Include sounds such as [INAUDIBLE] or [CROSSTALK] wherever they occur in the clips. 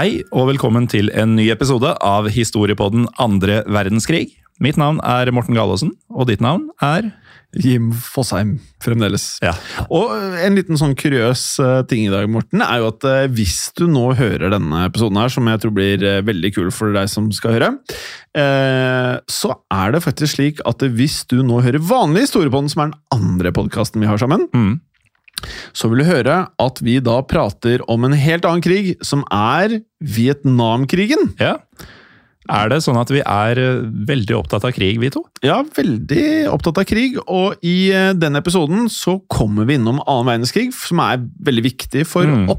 Hei og velkommen til en ny episode av Historiepodden andre verdenskrig. Mitt navn er Morten Galaasen, og ditt navn er Jim Fosheim fremdeles. Ja. Og eh, en liten sånn kuriøs eh, ting i dag, Morten, er jo at eh, hvis du nå hører denne episoden her, som jeg tror blir veldig kul for deg som skal høre, så er det faktisk slik at hvis du nå hører vanlig historiepodden, som er den andre podkasten vi har sammen, mm. Så vil du høre at vi da prater om en helt annen krig, som er Vietnamkrigen. Ja. Er det sånn at vi er eh, veldig opptatt av krig, vi to? Ja, veldig opptatt av krig, og i eh, denne episoden så kommer vi innom annen verdenskrig, som er veldig viktig for Mm.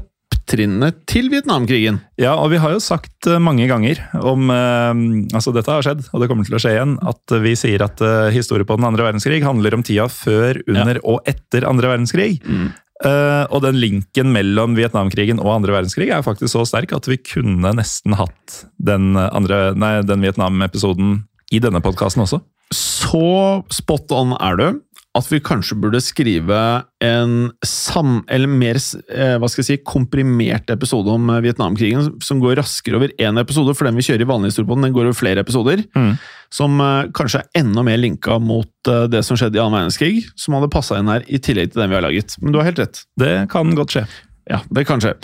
Opptrinnet til Vietnamkrigen. Ja, og vi har jo sagt eh, mange ganger om eh, Altså, dette har skjedd, og det kommer til å skje igjen, at vi sier at eh, historie på den andre verdenskrig handler om tida før, under og etter andre verdenskrig. Eh, og den linken mellom Vietnamkrigen og andre verdenskrig er faktisk så sterk at vi kunne nesten hatt den, andre, nei, den Vietnam-episoden i denne podkasten også. Så spot on er du at vi kanskje burde skrive en sam... Eller mer eh, hva skal jeg si, komprimert episode om eh, Vietnamkrigen, som går raskere over én episode, for den vi kjører i vanlig historiepodden, den går over flere episoder. Mm. Som eh, kanskje er enda mer linka mot det som skjedde i annen verdenskrig, som hadde passa inn her, i tillegg til den vi har laget. Men du har helt rett. Det kan godt skje. Ja, det kan skje.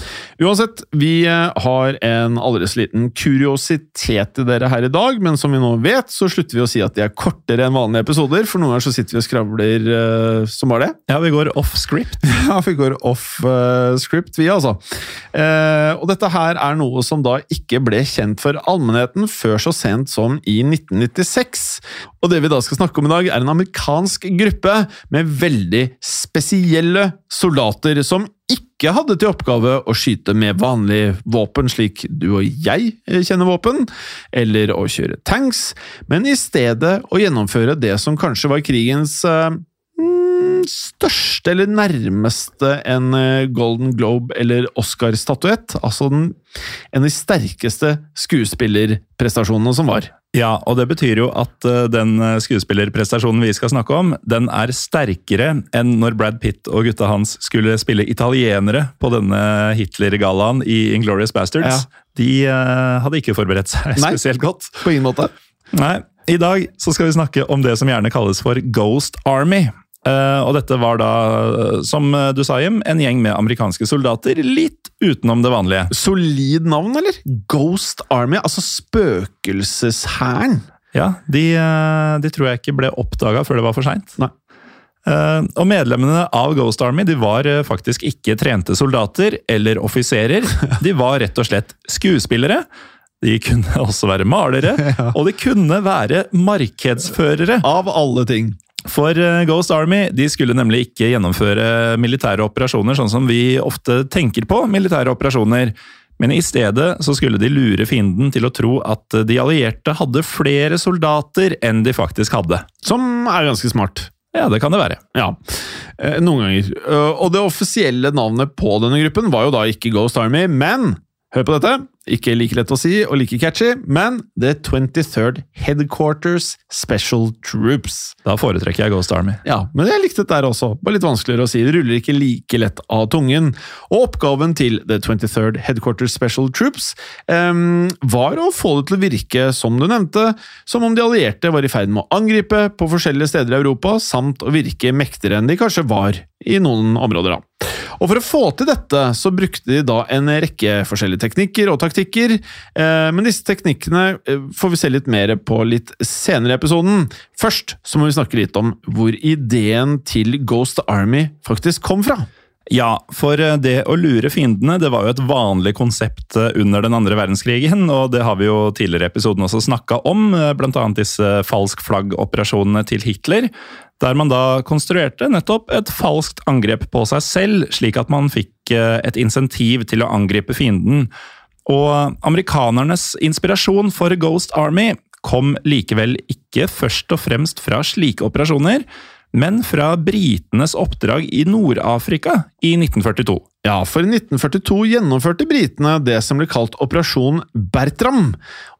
Uansett, vi eh, har en aldri så liten kuriositet til dere her i dag, men som vi nå vet, så slutter vi å si at de er kortere enn vanlige episoder, for noen ganger så sitter vi og skravler uh, som bare det. Ja, vi går off script. [LAUGHS] Ja, vi går off uh, script, vi altså. Uh, og dette her er noe som da ikke ble kjent for allmennheten før så sent som i 1996. Og det vi da skal snakke om i dag, er en amerikansk gruppe med veldig spesielle soldater som ikke hadde til oppgave å skyte med vanlig våpen, slik du og jeg eh, kjenner våpen, eller å kjøre tanks, men i stedet å gjennomføre det som kanskje var krigens eh, største eller nærmeste en eh, Golden Globe eller Oscar-statuett. Altså den, en av de sterkeste skuespillerprestasjonene som var. Ja, og det betyr jo at eh, den eh, skuespillerprestasjonen vi skal snakke om, den er sterkere enn når Brad Pitt og gutta hans skulle spille italienere på denne Hitler-gallaen i Inglorious Bastards. Ja. De uh, hadde ikke forberedt seg Nei. spesielt godt. På ingen måte. Nei, I dag så skal vi snakke om det som gjerne kalles for Ghost Army. Eh, og dette var da, eh, som du sa, Jim, en gjeng med amerikanske soldater litt utenom det vanlige. Solid navn, eller? Ghost Army, altså spøkelseshæren. Ja, de, eh, de tror jeg ikke ble oppdaga før det var for seint. Eh, og medlemmene av Ghost Army de var eh, faktisk ikke trente soldater eller offiserer. [LAUGHS] De var rett og slett skuespillere. De kunne [LAUGHS] også være malere, [LAUGHS] og de kunne være markedsførere. Av alle ting. For eh, Ghost Army de skulle nemlig ikke gjennomføre militære operasjoner sånn som vi ofte tenker på militære operasjoner. Men i stedet så skulle de lure fienden til å tro at de allierte hadde flere soldater enn de faktisk hadde. Som er ganske smart. Ja, det kan det være. Ja, eh, noen ganger. Eh, Og det offisielle navnet på denne gruppen var jo da ikke Ghost Army, men hør på dette. Ikke like lett å si og like catchy, men The 23rd Headquarters Special Troops. Da foretrekker jeg Ghost Army. Ja, men jeg likte det der også. Bare litt vanskeligere å si. Det ruller ikke like lett av tungen. Og oppgaven til The 23rd Headquarters Special Troops um, var å få det til å virke, som du nevnte, som om de allierte var i ferd med å angripe på forskjellige steder i Europa, samt å virke mektigere enn de kanskje var i noen områder. da. Og For å få til dette så brukte de da en rekke forskjellige teknikker og taktikker, eh, men disse teknikkene eh, får vi se litt mer på litt senere i episoden. Først så må vi snakke litt om hvor ideen til Ghost Army faktisk kom fra. Ja, for eh, det å lure fiendene det var jo et vanlig konsept under den andre verdenskrigen, og det har vi jo tidligere i episoden også snakka om, bl.a. disse falsk flagg-operasjonene til Hitler, der man da konstruerte nettopp et falskt angrep på seg selv, slik at man fikk eh, et insentiv til å angripe fienden. Og amerikanernes inspirasjon for Ghost Army kom likevel ikke først og fremst fra slike operasjoner, men fra britenes oppdrag i Nord-Afrika i 1942. Ja, for i 1942 gjennomførte britene det som ble kalt Operasjon Bertram.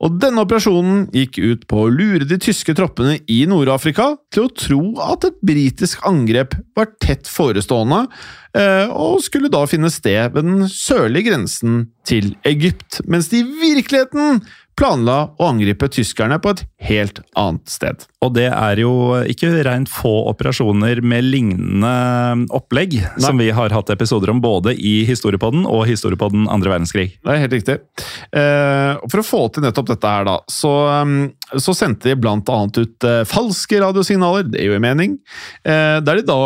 Og denne operasjonen gikk ut på å lure de tyske troppene i Nord-Afrika til å tro at et britisk angrep var tett forestående, eh, og skulle da finne sted ved den sørlige grensen til Egypt, mens de i virkeligheten planla å angripe tyskerne på et helt annet sted. Og det er jo ikke rent få operasjoner med lignende opplegg som vi har hatt episoder om både i Historiepodden og Historiepodden andre verdenskrig. Det er helt riktig. Eh, for å få til nettopp dette her, da, så, um, så sendte de annet ut eh, falske radiosignaler, det gir jo mening, eh, der de da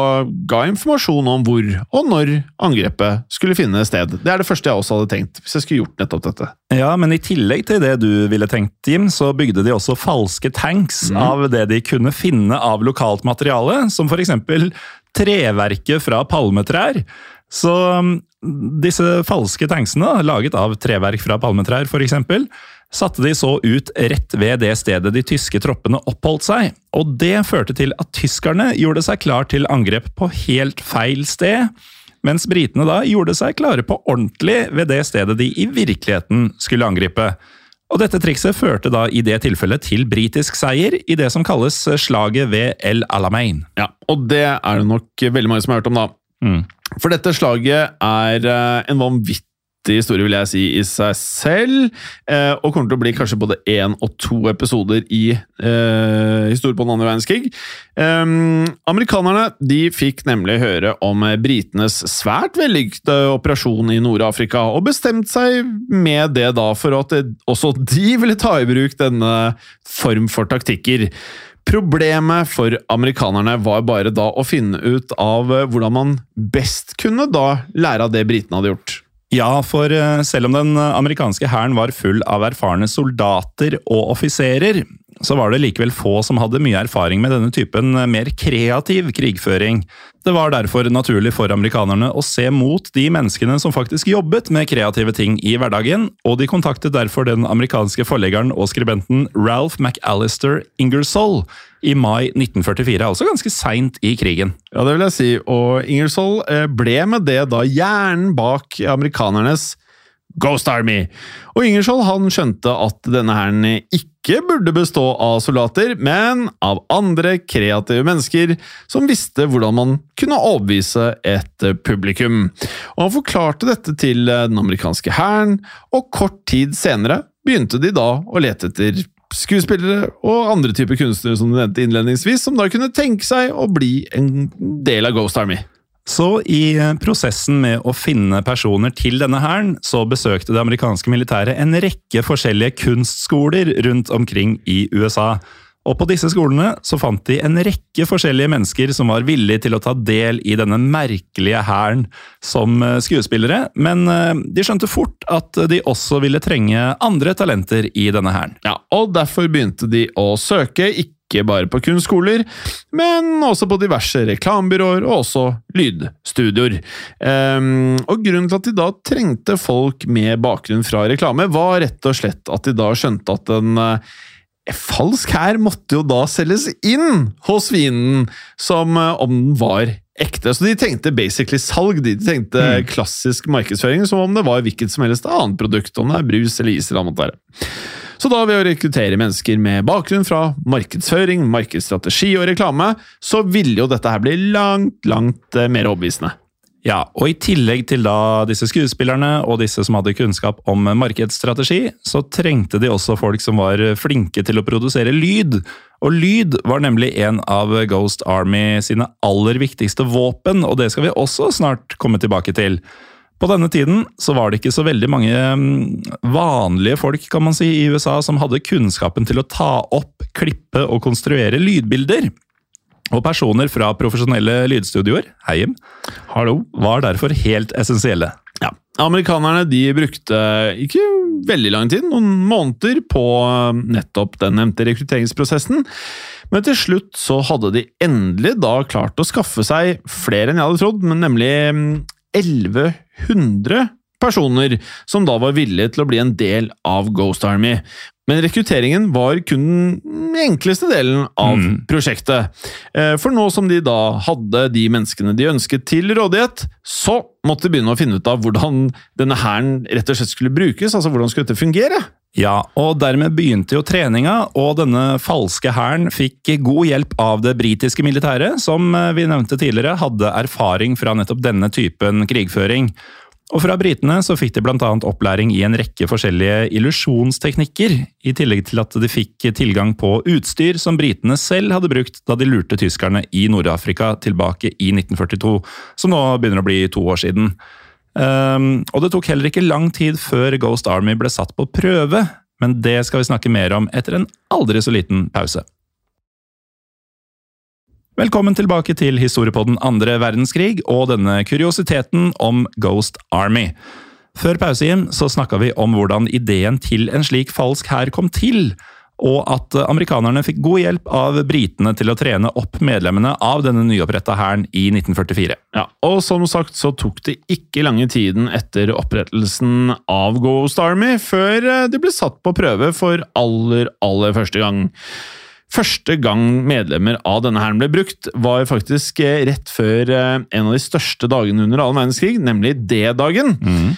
ga informasjon om hvor og når angrepet skulle finne sted. Det er det første jeg også hadde tenkt, hvis jeg skulle gjort nettopp dette. Ja, men i tillegg til det du ville tenkt, Jim, så bygde de også falske tanks av det de kunne finne av lokalt materiale, som eksempel treverket fra palmetrær. Så um, disse falske tanksene, laget av treverk fra palmetrær f.eks., satte de så ut rett ved det stedet de tyske troppene oppholdt seg, og det førte til at tyskerne gjorde seg klar til angrep på helt feil sted, mens britene da gjorde seg klare på ordentlig ved det stedet de i virkeligheten skulle angripe. Og dette trikset førte da i det tilfellet til britisk seier i det som kalles slaget ved El Alamein. Ja, Og det er det nok veldig mange som har hørt om, da. Mm. For dette slaget er eh, en vanvittig historie, vil jeg si, i seg selv. eh, Og kommer til å bli kanskje både én og to episoder i eh, historie på den andre verdenskrig. Eh, amerikanerne de fikk nemlig høre om britenes svært vellykkede operasjon i Nord-Afrika, og bestemte seg med det da for at også de ville ta i bruk denne form for taktikker. Problemet for amerikanerne var bare da å finne ut av eh, hvordan man best kunne da lære av det britene hadde gjort. Ja, for eh, selv om den amerikanske hæren var full av erfarne soldater og offiserer, så var det likevel få som hadde mye erfaring med denne typen eh, mer kreativ krigføring. Det var derfor naturlig for amerikanerne å se mot de menneskene som faktisk jobbet med kreative ting i hverdagen, og de kontaktet derfor den amerikanske forleggeren og skribenten Ralph McAllister Ingersoll i mai 1944, altså ganske seint i krigen. Ja, det vil jeg si, og Ingersoll eh, ble med det da hjernen bak amerikanernes Ghost Army. Og Ingersoll han skjønte at denne hæren ikke burde bestå av soldater, men av andre kreative mennesker som visste hvordan man kunne overbevise et publikum. Og han forklarte dette til den amerikanske hæren, og kort tid senere begynte de da å lete etter skuespillere og andre typer kunstnere som du nevnte innledningsvis, som da kunne tenke seg å bli en del av Ghost Army. Så i eh, prosessen med å finne personer til denne hæren, så besøkte det amerikanske militæret en rekke forskjellige kunstskoler rundt omkring i USA. Og på disse skolene så fant de en rekke forskjellige mennesker som var villige til å ta del i denne merkelige hæren som eh, skuespillere, men eh, de skjønte fort at de også ville trenge andre talenter i denne hæren. Ja, og derfor begynte de å søke, ikke bare på kunstskoler, men også på diverse reklamebyråer og også lydstudioer. Um, og grunnen til at de da trengte folk med bakgrunn fra reklame, var rett og slett at de da skjønte at en uh, falsk hær måtte jo da selges inn hos vinen som uh, om den var ekte. Så de tenkte basically salg. De tenkte klassisk markedsføring som om det var hvilket som helst annet produkt. Om det er brus eller is eller hva det måtte være. Så da ved å rekruttere mennesker med bakgrunn fra markedsføring, markedsstrategi og reklame, så ville jo dette her bli langt, langt eh, mer overbevisende. Ja, og i tillegg til da disse skuespillerne og disse som hadde kunnskap om markedsstrategi, så trengte de også folk som var flinke til å produsere lyd. Og lyd var nemlig en av Ghost Army sine aller viktigste våpen, og det skal vi også snart komme tilbake til. På denne tiden så var det ikke så veldig mange mm, vanlige folk kan man si, i USA som hadde kunnskapen til å ta opp, klippe og konstruere lydbilder. Og personer fra profesjonelle lydstudioer Heim, Hallo. var derfor helt essensielle. Ja, Amerikanerne de brukte ikke veldig lang tid, noen måneder, på mm, nettopp den nevnte rekrutteringsprosessen. Men til slutt så hadde de endelig da klart å skaffe seg flere enn jeg hadde trodd, men nemlig mm, 11 100 personer som da var villige til å bli en del av Ghost Army. Men rekrutteringen var kun den enkleste delen av mm. prosjektet. Eh, for nå som de da hadde de menneskene de ønsket til rådighet, så måtte de begynne å finne ut av hvordan denne hæren rett og slett skulle brukes. Altså hvordan skulle dette fungere? Ja, og dermed begynte jo treninga, og denne falske hæren fikk god hjelp av det britiske militæret, som eh, vi nevnte tidligere hadde erfaring fra nettopp denne typen krigføring. Og fra britene så fikk de bl.a. opplæring i en rekke forskjellige illusjonsteknikker, i tillegg til at de fikk tilgang på utstyr som britene selv hadde brukt da de lurte tyskerne i Nord-Afrika tilbake i 1942, som nå begynner å bli to år siden. Um, og det tok heller ikke lang tid før Ghost Army ble satt på prøve, men det skal vi snakke mer om etter en aldri så liten pause. Velkommen tilbake til historiepodden andre verdenskrig og denne kuriositeten om Ghost Army. Før pause, Jim, så snakka vi om hvordan ideen til en slik falsk hær kom til, og at amerikanerne fikk god hjelp av britene til å trene opp medlemmene av denne nyoppretta hæren i 1944. Ja, og som sagt så tok det ikke lange tiden etter opprettelsen av Ghost Army før de ble satt på prøve for aller, aller første gang. Første gang medlemmer av denne hæren ble brukt, var faktisk eh, rett før eh, en av de største dagene under annen verdenskrig, nemlig D-dagen. Mm.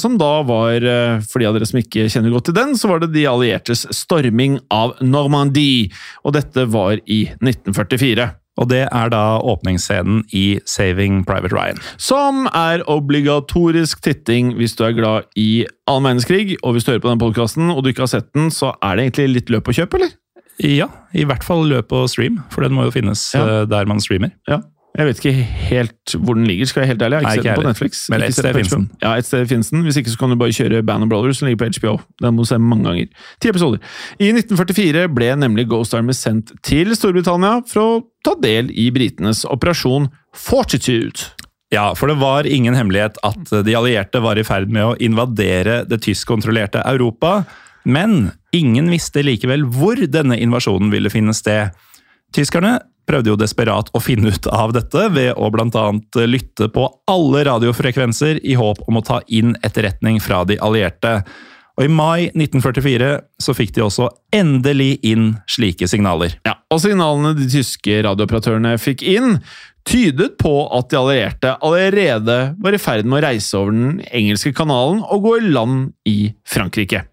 som da var, eh, for de av dere som ikke kjenner godt til den, så var det de alliertes storming av Normandie. Og dette var i 1944. Og det er da åpningsscenen i Saving Private Ryan. Som er obligatorisk titting hvis du er glad i annen verdenskrig. Og hvis du hører på den podkasten og du ikke har sett den, så er det egentlig litt løp å kjøpe, eller? Ja, i hvert fall løp og stream, for den må jo finnes Ja. eh, der man streamer. Ja. Jeg vet ikke helt hvor den ligger, skal jeg helt ærlig. Jeg har ikke sett den på. Netflix. Men et sted finnes den. Ja, et sted finnes den. Hvis ikke så kan du bare kjøre Band of Brothers, som ligger på HBO. Den må du se mange ganger. Ti episoder. I 1944 ble nemlig Ghost Army sendt til Storbritannia for å ta del i britenes operasjon Fortitude. Ja, for det var ingen hemmelighet at de allierte var i ferd med å invadere det tyskkontrollerte Europa, men ingen visste likevel hvor denne invasjonen ville finne sted. Tyskerne prøvde jo desperat å finne ut av dette ved å bl.a. lytte på alle radiofrekvenser i håp om å ta inn etterretning fra de allierte. Og I mai 1944 så fikk de også endelig inn slike signaler. Ja, og signalene de tyske radiooperatørene fikk inn, tydet på at de allierte allerede var i ferd med å reise over den engelske kanalen og gå i land i Frankrike.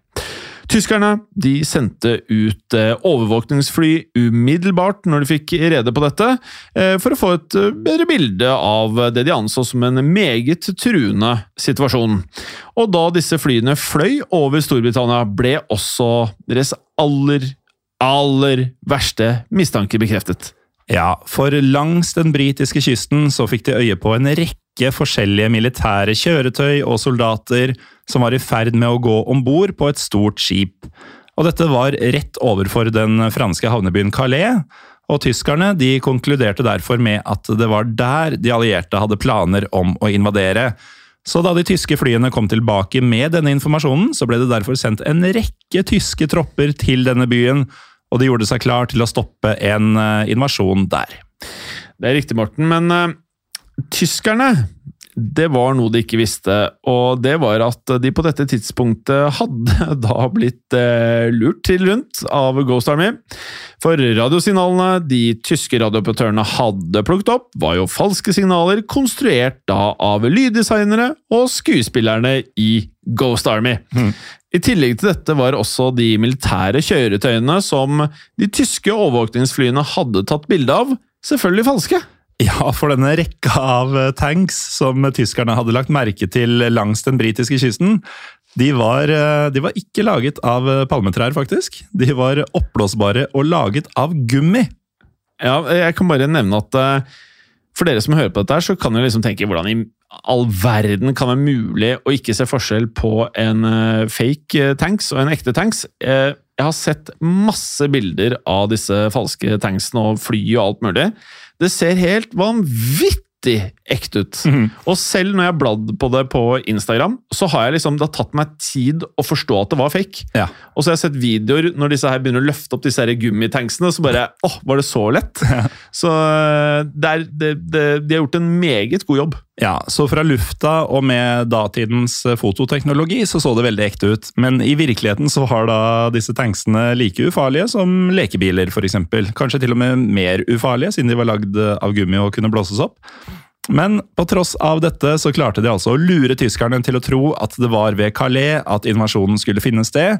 Tyskerne de sendte ut eh, overvåkningsfly umiddelbart når de fikk rede på dette, eh, for å få et eh, bedre bilde av det de anså som en meget truende situasjon. Og da disse flyene fløy over Storbritannia, ble også deres aller, aller verste mistanke bekreftet. Ja, for langs den britiske kysten så fikk de øye på en rekke forskjellige militære kjøretøy og soldater som var i ferd med å gå om bord på et stort skip. Og dette var rett overfor den franske havnebyen Calais, og tyskerne de konkluderte derfor med at det var der de allierte hadde planer om å invadere. Så da de tyske flyene kom tilbake med denne informasjonen, så ble det derfor sendt en rekke tyske tropper til denne byen, og de gjorde seg klar til å stoppe en eh, invasjon der. Det er riktig, Morten, men uh, tyskerne det var noe de ikke visste, og det var at de på dette tidspunktet hadde [LAUGHS] da blitt eh, lurt til rundt av Ghost Army. For radiosignalene de tyske radiooperatørene hadde plukket opp, var jo falske signaler konstruert da av lyddesignere og skuespillerne i Ghost Army. I tillegg til dette var også de militære kjøretøyene som de tyske overvåkningsflyene hadde tatt bilde av, selvfølgelig falske. Ja, for denne rekka av eh, tanks som tyskerne hadde lagt merke til langs den britiske kysten, de var, eh, de var ikke laget av eh, palmetrær, faktisk. De var oppblåsbare og laget av gummi. Ja, jeg kan bare nevne at for dere som hører på dette, her, så kan dere liksom tenke hvordan i all verden kan det være mulig å ikke se forskjell på en fake tanks og en ekte tanks. Jeg har sett masse bilder av disse falske tanksene og fly og alt mulig. Det ser helt vanvittig ekte ut. Og selv når jeg bladd på det på Instagram, så har jeg liksom, det har tatt meg tid å forstå at det var fake. Ja. Og så har jeg sett videoer når disse her begynner å løfte opp disse her gummitanksene, så bare åh, var det så lett? Så eh, det er, det, det, de har gjort en meget god jobb. Ja, så fra lufta og med datidens eh, fototeknologi så så det veldig ekte ut. Men i virkeligheten så har da disse tanksene like ufarlige som lekebiler f.eks. Kanskje til og med mer ufarlige, siden de var lagd av gummi og kunne blåses opp. Men på tross av dette så klarte de altså å lure tyskerne til å tro at det var ved Calais at invasjonen skulle finne sted,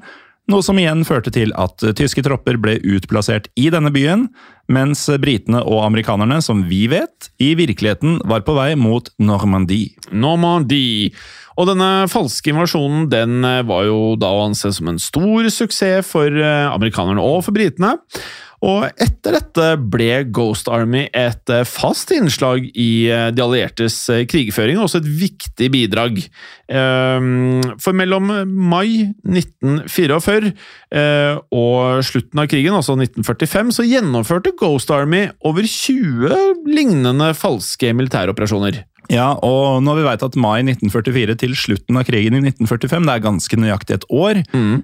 noe som igjen førte til at tyske tropper ble utplassert i denne byen, mens britene og amerikanerne, som vi vet, i virkeligheten var på vei mot Normandie. Normandie. Og denne falske invasjonen den eh, var jo da å anse som en stor suksess for eh, amerikanerne og for britene. Og etter dette ble Ghost Army et eh, fast innslag i eh, de alliertes eh, krigføring, og også et viktig bidrag. Ehm, for mellom mai 1944 og slutten av krigen, altså 1945, så gjennomførte Ghost Army over 20 lignende falske militæroperasjoner. Ja, og når vi vet at mai 1944 til slutten av krigen i 1945, det er ganske nøyaktig et år mm.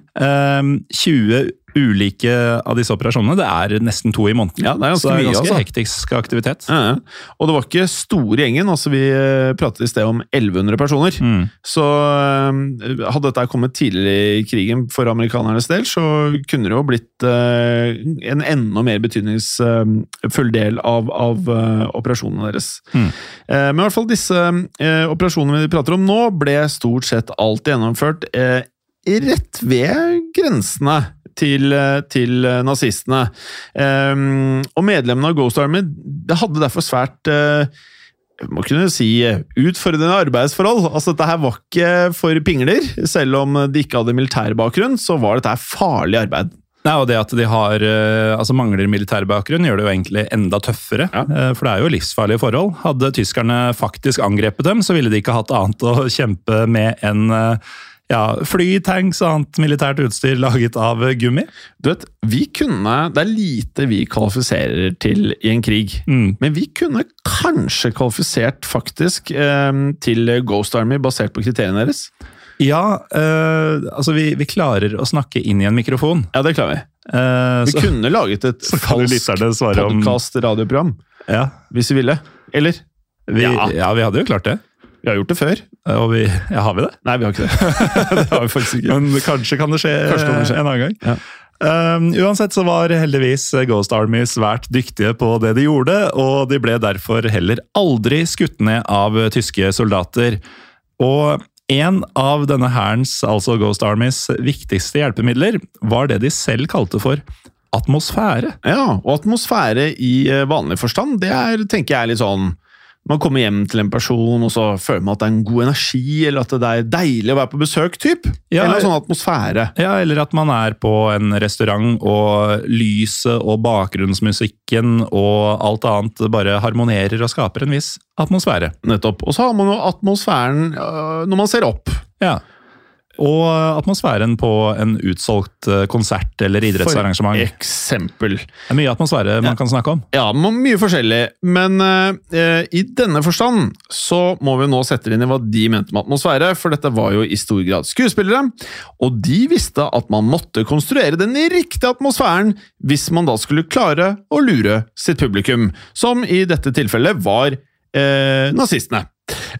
20 ulike av disse operasjonene. Det er nesten to i måneden. Ja, det er ganske så det er mye, ganske altså. hektisk aktivitet. Ja, ja. Og det var ikke store gjengen. altså Vi eh, pratet i sted om 1100 personer. Mm. Så eh, hadde dette kommet tidlig i krigen for amerikanernes del, så kunne det jo blitt eh, en enda mer betydningsfull del av, av operasjonene deres. Mm. Men i hvert fall disse operasjonene vi prater om nå, ble stort sett alt gjennomført rett ved grensene til, eh, til eh, nazistene. Ehm, og medlemmene av Ghost Army det hadde derfor svært eh, må kunne si utfordrende arbeidsforhold. Altså, dette her var ikke for pingler. Selv om de ikke hadde militærbakgrunn, så var dette her farlig arbeid. Nei, og det at de har, altså mangler militær bakgrunn, gjør det jo egentlig enda tøffere. Ja. For det er jo livsfarlige forhold. Hadde tyskerne faktisk angrepet dem, så ville de ikke hatt annet å kjempe med enn ja, fly, tanks og annet militært utstyr laget av gummi. Du vet, vi kunne, Det er lite vi kvalifiserer til i en krig. Mm. Men vi kunne kanskje kvalifisert faktisk eh, til Ghost Army basert på kriteriene deres. Ja, eh, altså vi, vi klarer å snakke inn i en mikrofon. Ja, det klarer vi. Eh, Vi så, kunne laget et falskt podkast-radioprogram ja, Hvis vi ville. Eller? vi, Ja. ja, vi hadde jo klart det. Vi har gjort det før. Og vi, ja, har vi det? Nei, vi har ikke det. [LAUGHS] det har vi faktisk ikke. Men kanskje kan det skje, kan det skje. en annen gang. Ja. Um, uansett så var heldigvis Ghost Army svært dyktige på det de gjorde, og de ble derfor heller aldri skutt ned av tyske soldater. Og en av denne hærens, altså Ghost Armys, viktigste hjelpemidler var det de selv kalte for atmosfære. Ja, og atmosfære i eh, vanlig forstand, det er, tenker jeg er litt sånn Man kommer hjem til en person, og så føler man at det er en god energi, eller at det er deilig å være på besøk, typ. Ja, eller en sånn atmosfære. Ja, eller at man er på en restaurant, og lyset og bakgrunnsmusikken og alt annet bare harmonerer og skaper en viss atmosfære. Nettopp. Og så har man jo atmosfæren øh, når man ser opp. Ja. Og atmosfæren på en utsolgt eh, konsert eller idrettsarrangement. For eksempel. Det er mye atmosfære man kan snakke om. Ja, mye forskjellig, men uh, i denne forstand så må vi nå sette inn i hva de mente med atmosfære, for dette var jo i stor grad skuespillere, og de visste at man måtte konstruere den riktige atmosfæren hvis man da skulle klare å lure sitt publikum, som i dette tilfellet var eh, nazistene.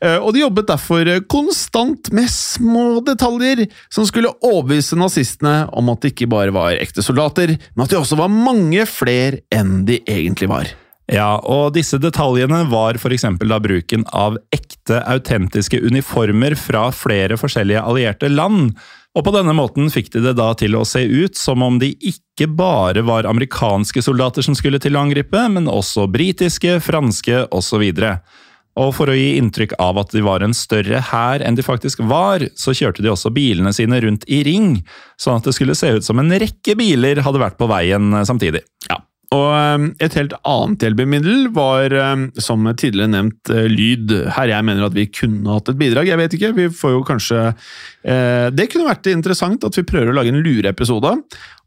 Eh, Og de jobbet derfor konstant med små detaljer som skulle overbevise nazistene om at de ikke bare var ekte soldater, men at de også var mange flere enn de egentlig var. Ja, og disse detaljene var f.eks. da bruken av ekte, autentiske uniformer fra flere forskjellige allierte land. Og på denne måten fikk de det da til å se ut som om de ikke bare var amerikanske soldater som skulle til å angripe, men også britiske, franske osv. Og for å gi inntrykk av at de var en større hær enn de faktisk var, så kjørte de også bilene sine rundt i ring, sånn at det skulle se ut som en rekke biler hadde vært på veien samtidig. Ja. Og eh, et helt annet hjelpemiddel var, eh, som tidligere nevnt, eh, lyd. Her jeg mener at vi kunne hatt et bidrag. Jeg vet ikke, vi får jo kanskje eh, Det kunne vært interessant at vi prøver å lage en lureepisode.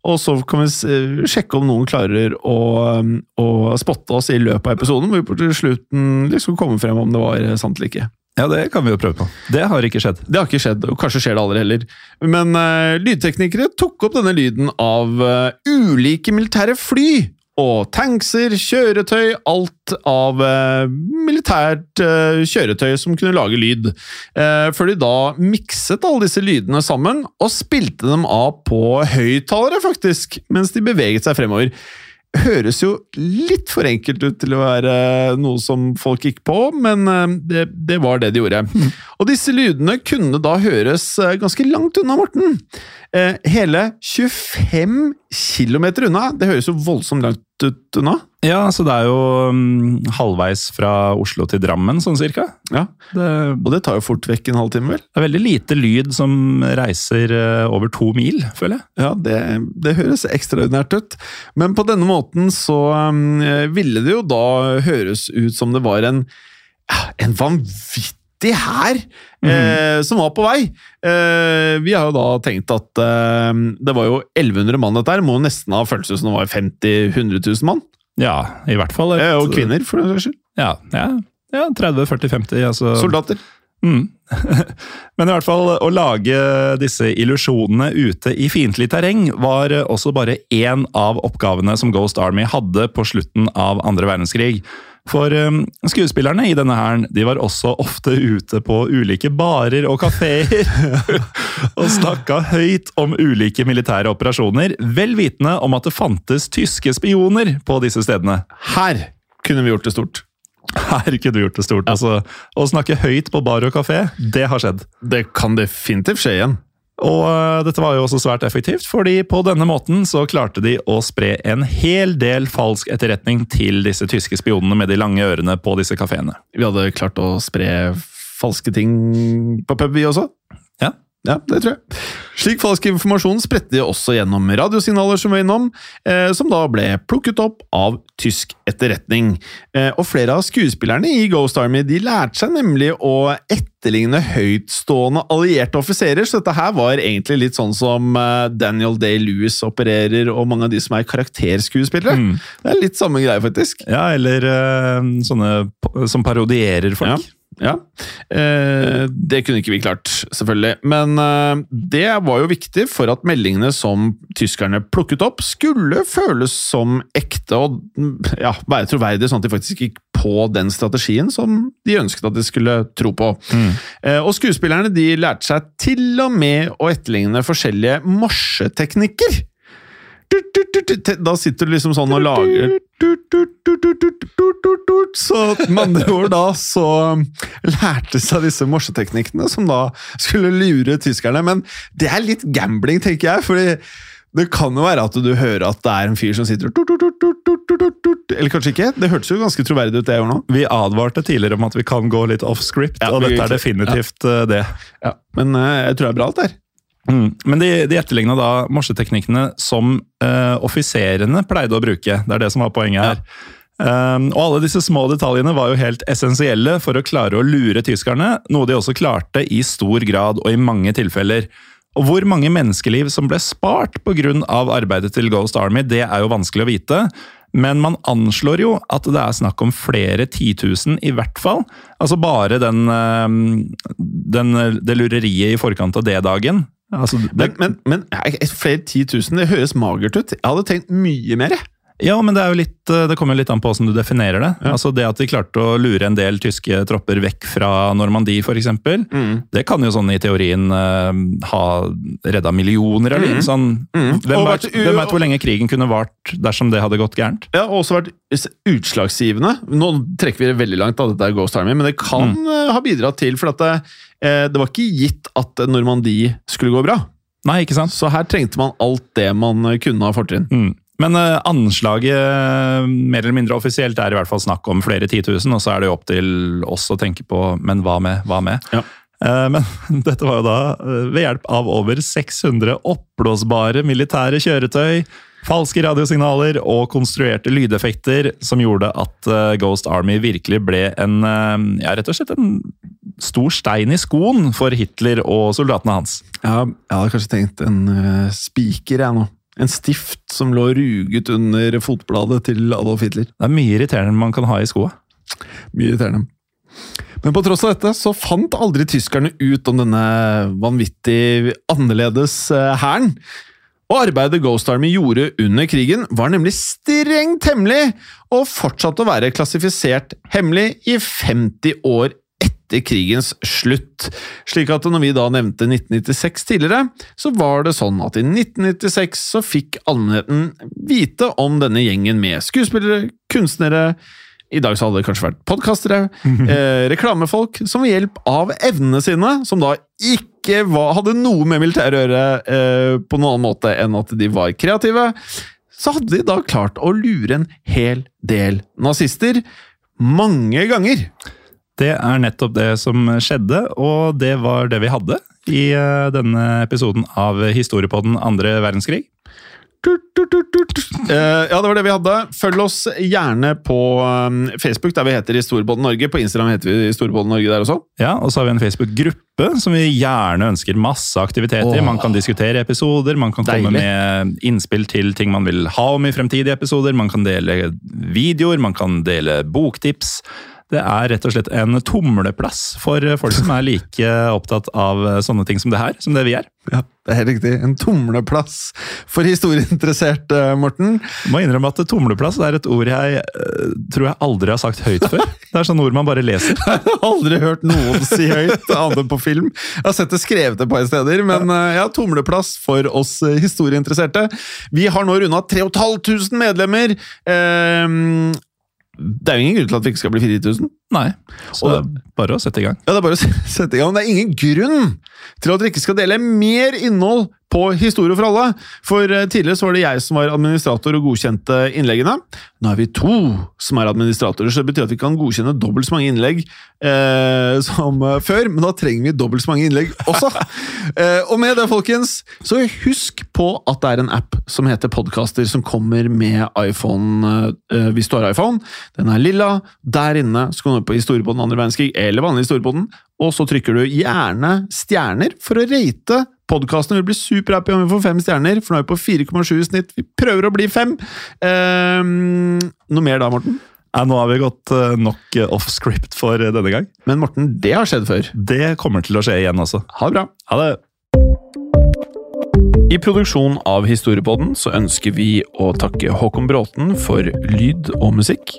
Og så kan vi sjekke om noen klarer å, eh, å spotte oss i løpet av episoden. Hvor vi til slutten liksom kommer frem om det var eh, sant eller ikke. Ja, det kan vi jo prøve på. Det har ikke skjedd. Det har ikke skjedd, og kanskje skjer det aldri heller. Men uh, lydteknikere tok opp denne lyden av uh, ulike militære fly. Og tankser, kjøretøy, alt av eh, militært eh, kjøretøy som kunne lage lyd. Eh, før de da mikset alle disse lydene sammen og spilte dem av på høyttalere, faktisk, mens de beveget seg fremover. Høres jo litt for enkelt ut til å være noe som folk gikk på, men eh, det, det var det de gjorde. [LAUGHS] Og disse lydene kunne da høres eh, ganske langt unna, Morten. Eh, hele 25 km unna! Det høres jo voldsomt langt ut unna. Ja, så det er jo um, halvveis fra Oslo til Drammen, sånn cirka. Ja, Det, Og det tar jo fort vekk en halvtime, vel? det er veldig lite lyd som reiser uh, over to mil, føler jeg. Ja, det, det høres ekstraordinært ut. Men på denne måten så um, ville det jo da høres ut som det var en, en vanvittig hær eh, som var på vei. Eh, vi har jo da tenkt at eh, det var jo 1100 mann dette her. Må nesten ha føltes som det var 50 000-100 000 mann. Ja, i hvert fall. et- Eh, og kvinner, for den saks skyld. Ja, ja, ja 30-40-50. Altså. Soldater. Mm. [LAUGHS] Men i hvert fall å lage disse illusjonene ute i fiendtlig terreng var også bare én av oppgavene som Ghost Army hadde på slutten av andre verdenskrig. For um, skuespillerne i denne hæren de var også ofte ute på ulike barer og kafeer [LAUGHS] og snakka høyt om ulike militære operasjoner, vel vitende om at det fantes tyske spioner på disse stedene. Her kunne vi gjort det stort. [LAUGHS] Her kunne du gjort det stort. Altså, å snakke høyt på bar og kafé, det har skjedd. Det kan definitivt skje igjen. Og uh, dette var jo også svært effektivt, fordi på denne måten så klarte de å spre en hel del falsk etterretning til disse tyske spionene med de lange ørene på disse kafeene. Vi hadde klart å spre falske ting på pub, vi også. Ja. Ja, det tror jeg. Slik falsk informasjon spredte de også gjennom radiosignaler som var innom, eh, som da ble plukket opp av tysk etterretning. Eh, og flere av skuespillerne i Ghost Army de lærte seg nemlig å etterligne høytstående allierte offiserer, så dette her var egentlig litt sånn som eh, Daniel Day-Lewis opererer, og mange av de som er karakterskuespillere. Mm. Det er litt samme greie, faktisk. Ja, eller øh, sånne som parodierer folk. Ja. Ja, eh, det kunne ikke vi klart, selvfølgelig. Men eh, det var jo viktig for at meldingene som tyskerne plukket opp, skulle føles som ekte og mm, ja, være troverdige, sånn at de faktisk gikk på den strategien som de ønsket at de skulle tro på. Eh, og skuespillerne de lærte seg til og med å etterligne forskjellige morseteknikker. Tut, tut, tut, tut. Da sitter du liksom sånn og lager. Så med andre ord da så lærte seg disse morseteknikkene, som da skulle lure tyskerne. Men det er litt gambling, tenker jeg. fordi det kan jo være at du hører at det er en fyr som sitter. Eller kanskje ikke. Det hørtes jo ganske troverdig ut, det jeg gjorde nå. Vi advarte tidligere om at vi kan gå litt off script, Ja, og dette er definitivt ja. det. Ja. Men eh, jeg tror det er bra, alt der. Mm. Men de, de etterligna da morseteknikkene som uh, offiserene pleide å bruke. Det er det som var poenget her. Um, og alle disse små detaljene var jo helt essensielle for å klare å lure tyskerne, noe de også klarte i stor grad og i mange tilfeller. Og hvor mange menneskeliv som ble spart pga. arbeidet til Ghost Army, det er jo vanskelig å vite. Men man anslår jo at det er snakk om flere titusen, i hvert fall. Altså bare den, eh, den, det lureriet i forkant av D-dagen. Altså, det, Men, men, men eh, flere titusen, det høres magert ut. Jeg hadde tenkt mye mer. jeg. ja, men det, er jo litt, eh, det kommer litt an på hvordan du definerer det. Altså Det at de klarte å lure en del tyske tropper vekk fra Normandie, f.eks., Mm. det kan jo sånn i teorien uh, ha redda millioner av liv. Sånn, Mm. hvem, vet hvor lenge krigen kunne vart dersom det hadde gått gærent? Ja, og også vært utslagsgivende. Nå trekker vi det veldig langt, da, dette er Ghost Army, men det kan mm. ha bidratt til For at det, eh, det var ikke gitt at Normandie skulle gå bra. Nei, ikke sant? Så her trengte man alt det man eh, kunne av fortrinn. Mm. Men uh, anslaget, eh, mer eller mindre offisielt, er i hvert fall snakk om flere titusen, og så er det jo opp til oss å tenke på men hva med, hva med? Ja. Uh, Men [LAUGHS] dette var jo da eh, ved hjelp av over 600 oppblåsbare militære kjøretøy, falske radiosignaler og konstruerte lydeffekter som gjorde at eh, Ghost Army virkelig ble en, eh, ja, rett og slett en stor stein i skoen for Hitler og soldatene hans. Ja, jeg hadde kanskje tenkt en uh, spiker, jeg nå. En stift som lå ruget under fotbladet til Adolf Hitler. Det er mye irriterende man kan ha i skoa. Mye irriterende. Men på tross av dette så fant aldri tyskerne ut om denne vanvittig annerledes hæren. hæren. Og arbeidet Ghost Army gjorde under krigen, var nemlig strengt hemmelig, og fortsatte å være klassifisert hemmelig i 50 år etter krigens slutt. Slik at når vi da nevnte 1996 tidligere, så var det sånn at i 1996 så fikk allmennheten vite om denne gjengen med skuespillere, kunstnere, i dag så hadde det kanskje vært podkastere, eh, reklamefolk, som ved hjelp av evnene sine, som da ikke var, hadde noe med militæret å gjøre eh, på noen annen måte enn at de var kreative, så hadde de da klart å lure en hel del nazister mange ganger. Det er nettopp det som skjedde, og det var det vi hadde i eh, denne episoden av Historiepodden andre verdenskrig. Tut, tut, tut, ja, det var det vi hadde. Følg oss gjerne på um, Facebook, der vi heter Historiebåten Norge. På Instagram heter vi Historiebåten Norge der også. Ja, Og så har vi en Facebook-gruppe som vi gjerne ønsker masse aktiviteter. i. Åh. Man kan diskutere episoder, man kan komme med innspill til ting man vil ha om i fremtidige episoder. Man kan dele videoer, man kan dele boktips. Det er rett og slett en tumleplass for folk som er like opptatt av sånne ting som det her, som det vi er. Ja, det er helt riktig. En tumleplass for historieinteresserte, Morten. Jeg Må innrømme at tumleplass er et ord jeg eh, tror jeg aldri har sagt høyt før. Det er sånne ord man bare leser. [LAUGHS] Jeg har aldri hørt noen si høyt, annet på film. Jeg har sett det skrevet et par steder, men eh, ja, tumleplass for oss eh, historieinteresserte. Vi har nå runda 3500 medlemmer. Ehm, det er jo ingen grunn til at vi ikke skal bli 4000. Nei, så det er bare å sette i gang. Ja, det er bare å [LAUGHS] sette i gang. Det er ingen grunn til at dere ikke skal dele mer innhold på Historie for alle. For eh, tidligere så var det jeg som var administrator og godkjente innleggene. Nå er vi to som er administratorer, så det betyr at vi kan godkjenne dobbelt så mange innlegg eh, som eh, før. Men da trenger vi dobbelt så mange innlegg også. [LAUGHS] eh, og med det, folkens, så husk på at det er en app som heter Podcaster, som kommer med iPhone eh, hvis du har iPhone. Den er lilla. Der inne så kan du på Historiepodden andre verdenskrig, eller vanlig Historiepodden, og så trykker du gjerne stjerner for å rate podkasten. Vi blir superhappy om vi får fem stjerner, for nå er vi på 4,7 i snitt. Vi prøver å bli fem. Ehm, noe mer da, Morten? Ja, nå har vi gått eh, nok off script for denne gang. Men Morten, det har skjedd før. Det kommer til å skje igjen også. Ha det bra. Ha det! I produksjonen av Historiepodden så ønsker vi å takke Håkon Bråten for lyd og musikk.